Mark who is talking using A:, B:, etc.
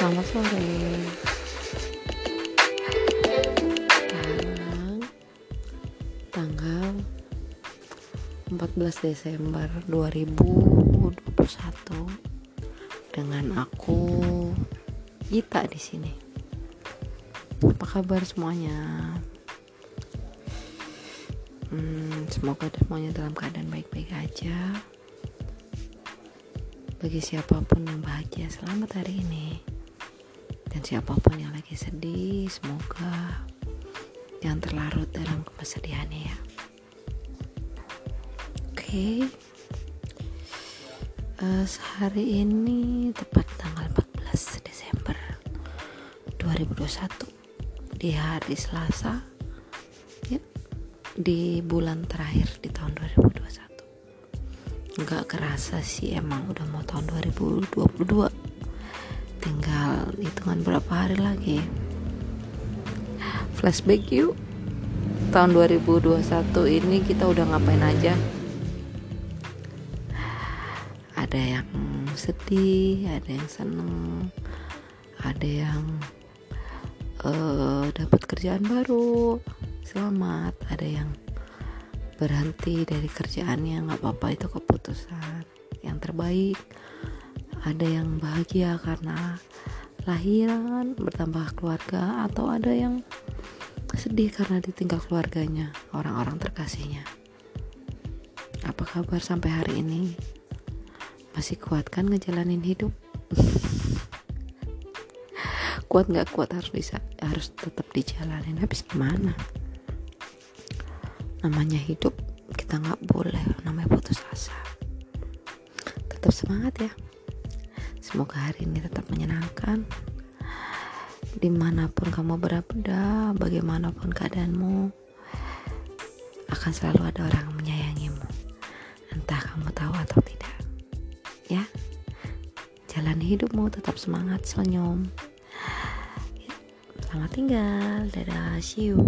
A: Selamat sore. Sekarang tanggal 14 Desember 2021 dengan aku Gita di sini. Apa kabar semuanya? Hmm, semoga semuanya dalam keadaan baik-baik aja. Bagi siapa pun yang bahagia, selamat hari ini. Dan siapa pun yang lagi sedih, semoga jangan terlarut dalam kesedihannya ya. Oke. Okay. Uh, hari ini tepat tanggal 14 Desember 2021 di hari Selasa ya di bulan terakhir di tahun 2021 nggak kerasa sih emang udah mau tahun 2022 tinggal hitungan berapa hari lagi? Flashback yuk. Tahun 2021 ini kita udah ngapain aja? Ada yang sedih ada yang seneng ada yang uh, dapat kerjaan baru selamat. Ada yang berhenti dari kerjaannya nggak apa-apa itu keputusan yang terbaik. Ada yang bahagia karena lahiran bertambah keluarga atau ada yang sedih karena ditinggal keluarganya orang-orang terkasihnya? Apa kabar sampai hari ini? Masih kuat kan ngejalanin hidup? Kuat nggak kuat harus bisa harus tetap dijalanin. Habis gimana? Namanya hidup kita nggak boleh. Namanya putus asa. Tetap semangat ya semoga hari ini tetap menyenangkan. Di mana pun kamu berada bagaimanapun keadaanmu akan selalu ada orang yang menyayangimu. Entah kamu tahu atau tidak. Ya jalani hidupmu tetap semangat senyum. Selamat tinggal dadah see you